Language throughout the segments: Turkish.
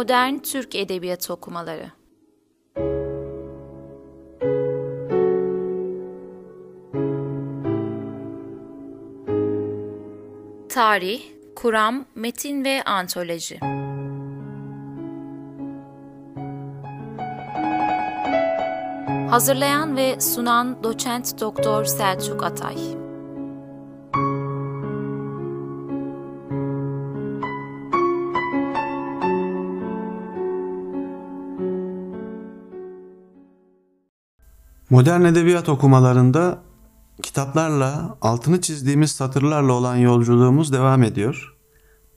Modern Türk Edebiyatı Okumaları. Tarih, Kuram, Metin ve Antoloji. Hazırlayan ve sunan Doçent Doktor Selçuk Atay Modern edebiyat okumalarında kitaplarla, altını çizdiğimiz satırlarla olan yolculuğumuz devam ediyor.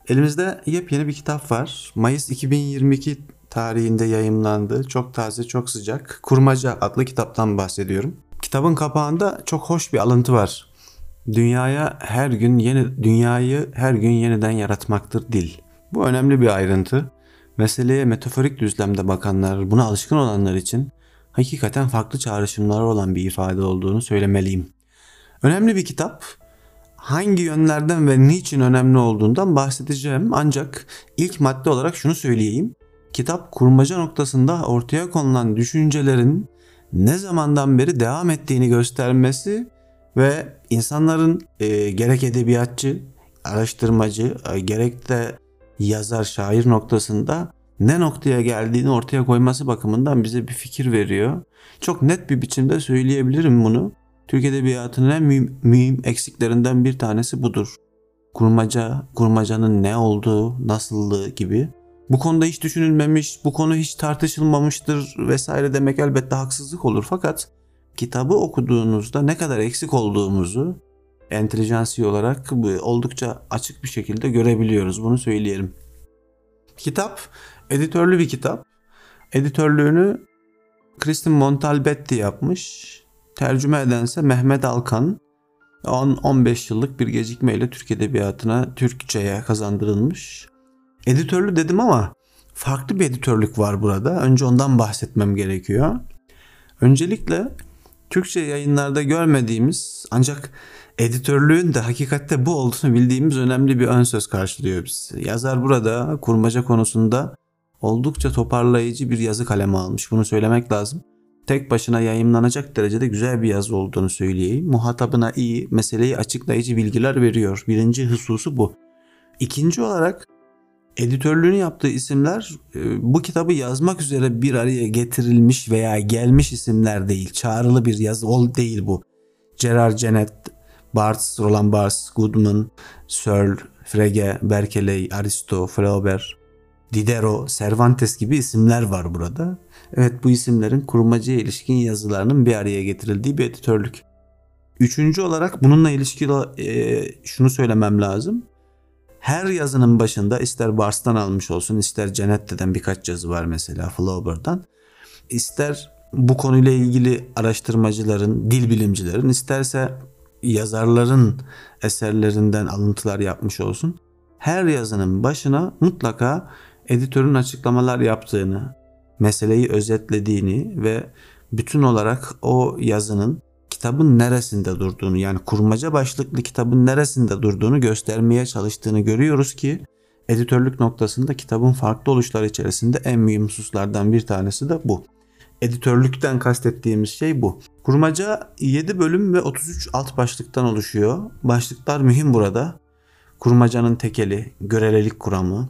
Elimizde yepyeni bir kitap var. Mayıs 2022 tarihinde yayımlandı. Çok taze, çok sıcak. Kurmaca adlı kitaptan bahsediyorum. Kitabın kapağında çok hoş bir alıntı var. Dünyaya her gün yeni dünyayı her gün yeniden yaratmaktır dil. Bu önemli bir ayrıntı. Meseleye metaforik düzlemde bakanlar, buna alışkın olanlar için hakikaten farklı çağrışımları olan bir ifade olduğunu söylemeliyim. Önemli bir kitap. Hangi yönlerden ve niçin önemli olduğundan bahsedeceğim. Ancak ilk madde olarak şunu söyleyeyim. Kitap kurmaca noktasında ortaya konulan düşüncelerin ne zamandan beri devam ettiğini göstermesi ve insanların e, gerek edebiyatçı, araştırmacı, e, gerek de yazar, şair noktasında ne noktaya geldiğini ortaya koyması bakımından bize bir fikir veriyor. Çok net bir biçimde söyleyebilirim bunu. Türk Edebiyatı'nın en mühim, mühim eksiklerinden bir tanesi budur. Kurmaca, kurmacanın ne olduğu, nasıllığı gibi. Bu konuda hiç düşünülmemiş, bu konu hiç tartışılmamıştır vesaire demek elbette haksızlık olur. Fakat kitabı okuduğunuzda ne kadar eksik olduğumuzu entelijansi olarak oldukça açık bir şekilde görebiliyoruz. Bunu söyleyelim. Kitap editörlü bir kitap. Editörlüğünü Kristin Montalbetti yapmış. Tercüme edense Mehmet Alkan. 10-15 yıllık bir gecikmeyle Türk Edebiyatı'na Türkçe'ye kazandırılmış. Editörlü dedim ama farklı bir editörlük var burada. Önce ondan bahsetmem gerekiyor. Öncelikle Türkçe yayınlarda görmediğimiz ancak editörlüğün de hakikatte bu olduğunu bildiğimiz önemli bir ön söz karşılıyor biz. Yazar burada kurmaca konusunda oldukça toparlayıcı bir yazı kalemi almış. Bunu söylemek lazım. Tek başına yayınlanacak derecede güzel bir yazı olduğunu söyleyeyim. Muhatabına iyi, meseleyi açıklayıcı bilgiler veriyor. Birinci hususu bu. İkinci olarak editörlüğünü yaptığı isimler e, bu kitabı yazmak üzere bir araya getirilmiş veya gelmiş isimler değil. Çağrılı bir yazı ol değil bu. Gerard Genet, Barthes, Roland Barthes, Goodman, Searle, Frege, Berkeley, Aristo, Flaubert, Diderot, Cervantes gibi isimler var burada. Evet bu isimlerin kurmacıya ilişkin yazılarının bir araya getirildiği bir editörlük. Üçüncü olarak bununla ilişkili e, şunu söylemem lazım. Her yazının başında ister Bars'tan almış olsun ister Cenette'den birkaç yazı var mesela Flaubert'dan. İster bu konuyla ilgili araştırmacıların, dil bilimcilerin isterse yazarların eserlerinden alıntılar yapmış olsun. Her yazının başına mutlaka editörün açıklamalar yaptığını, meseleyi özetlediğini ve bütün olarak o yazının kitabın neresinde durduğunu yani kurmaca başlıklı kitabın neresinde durduğunu göstermeye çalıştığını görüyoruz ki editörlük noktasında kitabın farklı oluşlar içerisinde en mühim hususlardan bir tanesi de bu. Editörlükten kastettiğimiz şey bu. Kurmaca 7 bölüm ve 33 alt başlıktan oluşuyor. Başlıklar mühim burada. Kurmacanın tekeli, görelilik kuramı,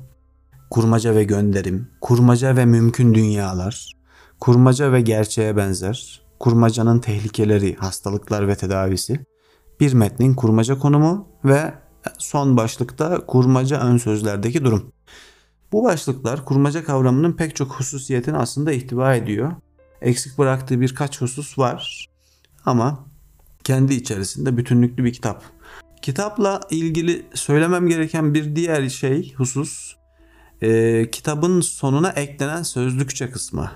kurmaca ve gönderim, kurmaca ve mümkün dünyalar, kurmaca ve gerçeğe benzer, kurmacanın tehlikeleri, hastalıklar ve tedavisi, bir metnin kurmaca konumu ve son başlıkta kurmaca ön sözlerdeki durum. Bu başlıklar kurmaca kavramının pek çok hususiyetini aslında ihtiva ediyor. Eksik bıraktığı birkaç husus var ama kendi içerisinde bütünlüklü bir kitap. Kitapla ilgili söylemem gereken bir diğer şey, husus, e, kitabın sonuna eklenen sözlükçe kısmı.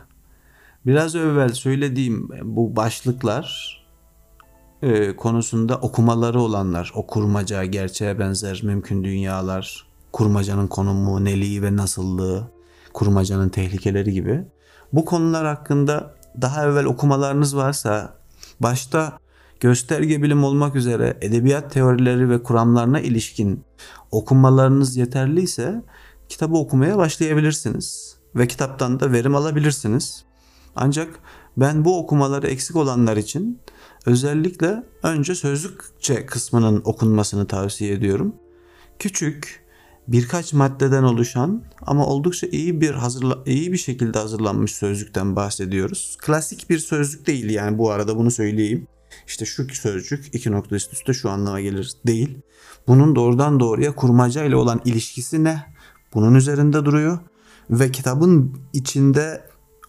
Biraz evvel söylediğim bu başlıklar e, konusunda okumaları olanlar, o kurmaca, gerçeğe benzer mümkün dünyalar, kurmacanın konumu, neliği ve nasıllığı, kurmacanın tehlikeleri gibi. Bu konular hakkında daha evvel okumalarınız varsa başta gösterge bilim olmak üzere edebiyat teorileri ve kuramlarına ilişkin okumalarınız yeterliyse kitabı okumaya başlayabilirsiniz. ve kitaptan da verim alabilirsiniz. Ancak ben bu okumaları eksik olanlar için özellikle önce sözlükçe kısmının okunmasını tavsiye ediyorum. Küçük, birkaç maddeden oluşan ama oldukça iyi bir hazırla iyi bir şekilde hazırlanmış sözlükten bahsediyoruz. Klasik bir sözlük değil yani bu arada bunu söyleyeyim. İşte şu sözcük iki nokta üst üste şu anlama gelir değil. Bunun doğrudan doğruya kurmaca ile olan ilişkisi ne? Bunun üzerinde duruyor ve kitabın içinde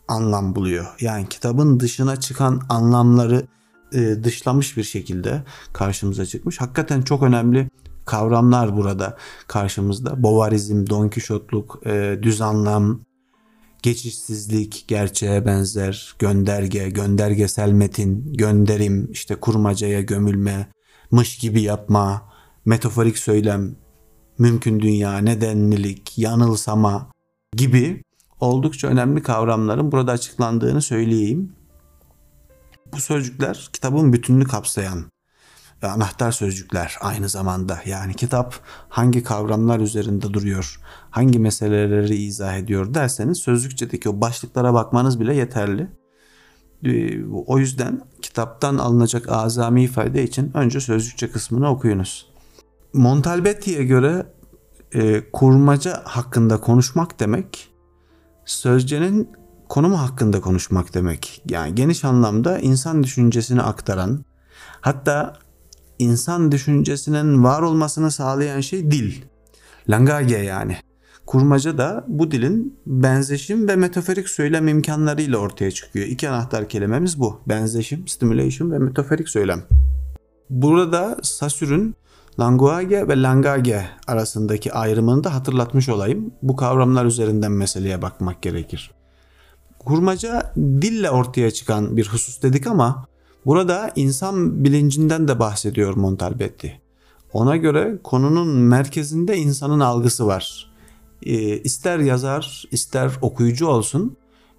anlam buluyor. Yani kitabın dışına çıkan anlamları e, dışlamış bir şekilde karşımıza çıkmış. Hakikaten çok önemli kavramlar burada karşımızda. Bovarizm, Don Kişotluk, e, düz anlam, geçişsizlik, gerçeğe benzer, gönderge, göndergesel metin, gönderim, işte kurmacaya gömülme, mış gibi yapma, metaforik söylem, mümkün dünya, nedenlilik, yanılsama gibi oldukça önemli kavramların burada açıklandığını söyleyeyim. Bu sözcükler kitabın bütününü kapsayan anahtar sözcükler aynı zamanda. Yani kitap hangi kavramlar üzerinde duruyor, hangi meseleleri izah ediyor derseniz sözlükçedeki o başlıklara bakmanız bile yeterli. Ee, o yüzden kitaptan alınacak azami ifade için önce sözlükçe kısmını okuyunuz. Montalbetti'ye göre e, kurmaca hakkında konuşmak demek sözcenin konumu hakkında konuşmak demek. Yani geniş anlamda insan düşüncesini aktaran, hatta insan düşüncesinin var olmasını sağlayan şey dil. Langage yani. Kurmaca da bu dilin benzeşim ve metaforik söylem imkanlarıyla ortaya çıkıyor. İki anahtar kelimemiz bu. Benzeşim, stimulation ve metaforik söylem. Burada Sassür'ün Language ve Langage arasındaki ayrımını da hatırlatmış olayım. Bu kavramlar üzerinden meseleye bakmak gerekir. Kurmaca dille ortaya çıkan bir husus dedik ama burada insan bilincinden de bahsediyor Montalbetti. Ona göre konunun merkezinde insanın algısı var. E, ister yazar ister okuyucu olsun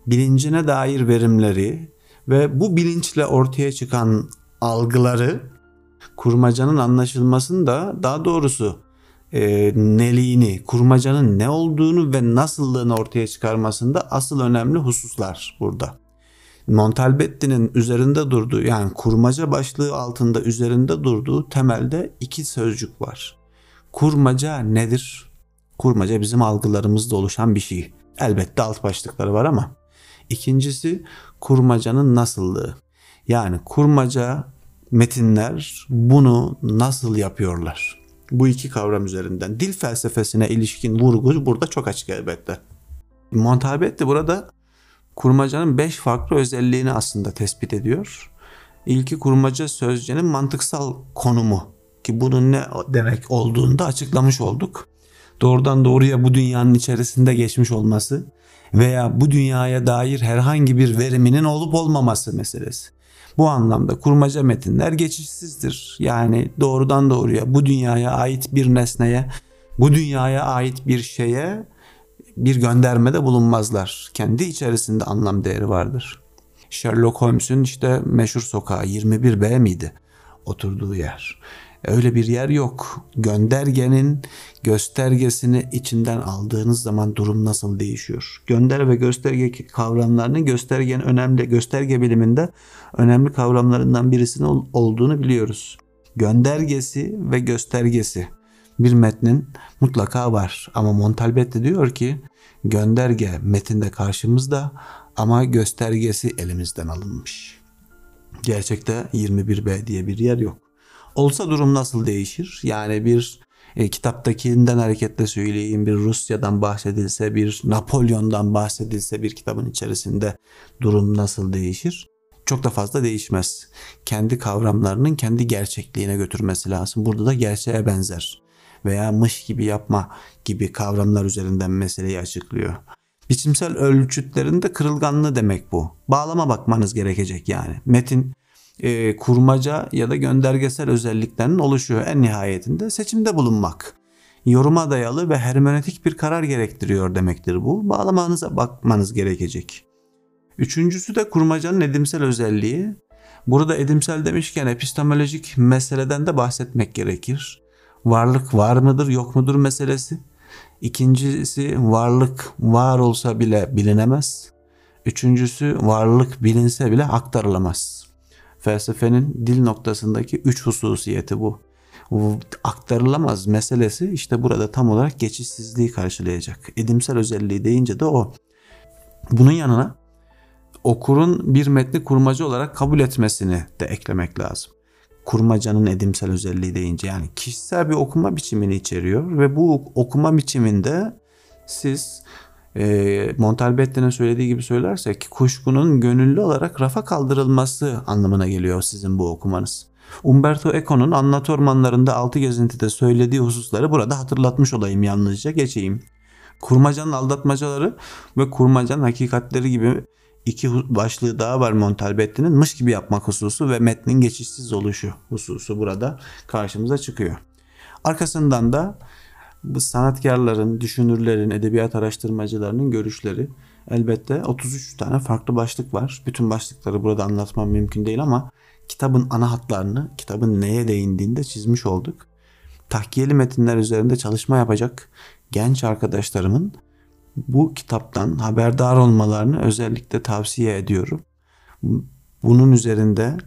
bilincine dair verimleri ve bu bilinçle ortaya çıkan algıları kurmacanın anlaşılmasında daha doğrusu e, neliğini, kurmacanın ne olduğunu ve nasıllığını ortaya çıkarmasında asıl önemli hususlar burada. Montalbetti'nin üzerinde durduğu yani kurmaca başlığı altında üzerinde durduğu temelde iki sözcük var. Kurmaca nedir? Kurmaca bizim algılarımızda oluşan bir şey. Elbette alt başlıkları var ama. İkincisi kurmacanın nasıllığı. Yani kurmaca metinler bunu nasıl yapıyorlar? Bu iki kavram üzerinden dil felsefesine ilişkin vurgu burada çok açık elbette. Montalbetti burada kurmacanın beş farklı özelliğini aslında tespit ediyor. İlki kurmaca sözcüğünün mantıksal konumu ki bunun ne demek olduğunu da açıklamış olduk. Doğrudan doğruya bu dünyanın içerisinde geçmiş olması veya bu dünyaya dair herhangi bir veriminin olup olmaması meselesi. Bu anlamda kurmaca metinler geçişsizdir. Yani doğrudan doğruya bu dünyaya ait bir nesneye, bu dünyaya ait bir şeye bir göndermede bulunmazlar. Kendi içerisinde anlam değeri vardır. Sherlock Holmes'un işte meşhur sokağı 21B miydi? Oturduğu yer. Öyle bir yer yok. Göndergenin göstergesini içinden aldığınız zaman durum nasıl değişiyor? Gönder ve gösterge kavramlarının göstergenin önemli gösterge biliminde önemli kavramlarından birisinin olduğunu biliyoruz. Göndergesi ve göstergesi bir metnin mutlaka var ama Montalbetti diyor ki gönderge metinde karşımızda ama göstergesi elimizden alınmış. Gerçekte 21B diye bir yer yok. Olsa durum nasıl değişir? Yani bir e, kitaptakinden hareketle söyleyeyim bir Rusya'dan bahsedilse bir Napolyon'dan bahsedilse bir kitabın içerisinde durum nasıl değişir? Çok da fazla değişmez. Kendi kavramlarının kendi gerçekliğine götürmesi lazım. Burada da gerçeğe benzer veya mış gibi yapma gibi kavramlar üzerinden meseleyi açıklıyor. Biçimsel ölçütlerinde kırılganlığı demek bu. Bağlama bakmanız gerekecek yani. Metin e, kurmaca ya da göndergesel özelliklerinin oluşuyor. En nihayetinde seçimde bulunmak. Yoruma dayalı ve hermenötik bir karar gerektiriyor demektir bu. Bağlamanıza bakmanız gerekecek. Üçüncüsü de kurmacanın edimsel özelliği. Burada edimsel demişken epistemolojik meseleden de bahsetmek gerekir. Varlık var mıdır yok mudur meselesi. İkincisi varlık var olsa bile bilinemez. Üçüncüsü varlık bilinse bile aktarılamaz. Felsefenin dil noktasındaki üç hususiyeti bu. aktarılamaz meselesi işte burada tam olarak geçişsizliği karşılayacak. Edimsel özelliği deyince de o. Bunun yanına okurun bir metni kurmacı olarak kabul etmesini de eklemek lazım. Kurmacanın edimsel özelliği deyince yani kişisel bir okuma biçimini içeriyor ve bu okuma biçiminde siz e, Montalbetti'nin söylediği gibi söylersek kuşkunun gönüllü olarak rafa kaldırılması anlamına geliyor sizin bu okumanız. Umberto Eco'nun Anlat Ormanlarında Altı Gezintide söylediği hususları burada hatırlatmış olayım yalnızca geçeyim. Kurmacanın aldatmacaları ve kurmacanın hakikatleri gibi iki başlığı daha var Montalbetti'nin mış gibi yapmak hususu ve metnin geçişsiz oluşu hususu burada karşımıza çıkıyor. Arkasından da bu sanatkarların, düşünürlerin, edebiyat araştırmacılarının görüşleri elbette 33 tane farklı başlık var. Bütün başlıkları burada anlatmam mümkün değil ama kitabın ana hatlarını, kitabın neye değindiğini de çizmiş olduk. Tahkiyeli metinler üzerinde çalışma yapacak genç arkadaşlarımın bu kitaptan haberdar olmalarını özellikle tavsiye ediyorum. Bunun üzerinde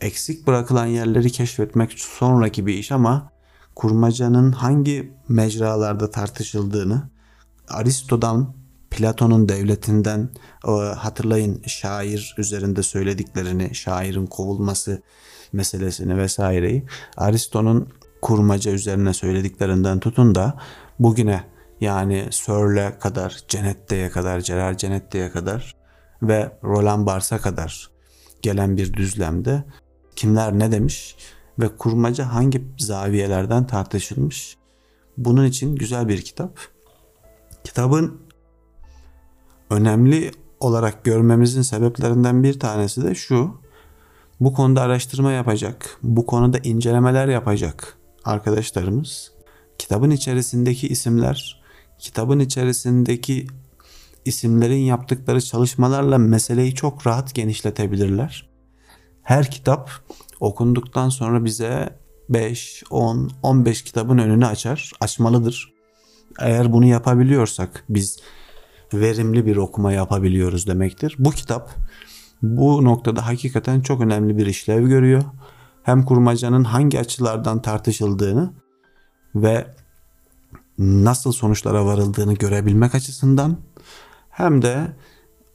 eksik bırakılan yerleri keşfetmek sonraki bir iş ama kurmacanın hangi mecralarda tartışıldığını Aristo'dan Platon'un devletinden hatırlayın şair üzerinde söylediklerini, şairin kovulması meselesini vesaireyi Aristo'nun kurmaca üzerine söylediklerinden tutun da bugüne yani Sörle kadar, Cenette'ye kadar, Gerard Cenette'ye kadar ve Roland Barthes'a kadar gelen bir düzlemde kimler ne demiş ve kurmaca hangi zaviyelerden tartışılmış. Bunun için güzel bir kitap. Kitabın önemli olarak görmemizin sebeplerinden bir tanesi de şu. Bu konuda araştırma yapacak, bu konuda incelemeler yapacak arkadaşlarımız kitabın içerisindeki isimler, kitabın içerisindeki isimlerin yaptıkları çalışmalarla meseleyi çok rahat genişletebilirler. Her kitap okunduktan sonra bize 5, 10, 15 kitabın önünü açar, açmalıdır. Eğer bunu yapabiliyorsak biz verimli bir okuma yapabiliyoruz demektir. Bu kitap bu noktada hakikaten çok önemli bir işlev görüyor. Hem kurmacanın hangi açılardan tartışıldığını ve nasıl sonuçlara varıldığını görebilmek açısından hem de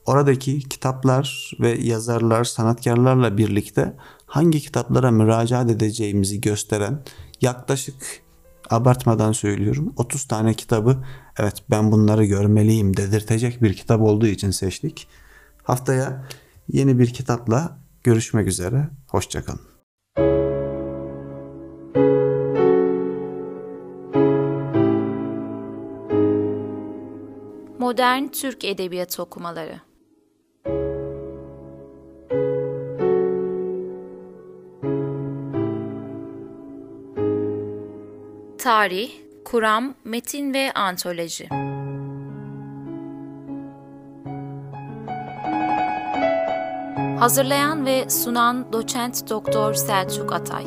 oradaki kitaplar ve yazarlar, sanatkarlarla birlikte hangi kitaplara müracaat edeceğimizi gösteren yaklaşık abartmadan söylüyorum 30 tane kitabı evet ben bunları görmeliyim dedirtecek bir kitap olduğu için seçtik. Haftaya yeni bir kitapla görüşmek üzere. Hoşçakalın. Modern Türk Edebiyatı Okumaları Tarih, Kuram, Metin ve Antoloji. Hazırlayan ve sunan Doçent Doktor Selçuk Atay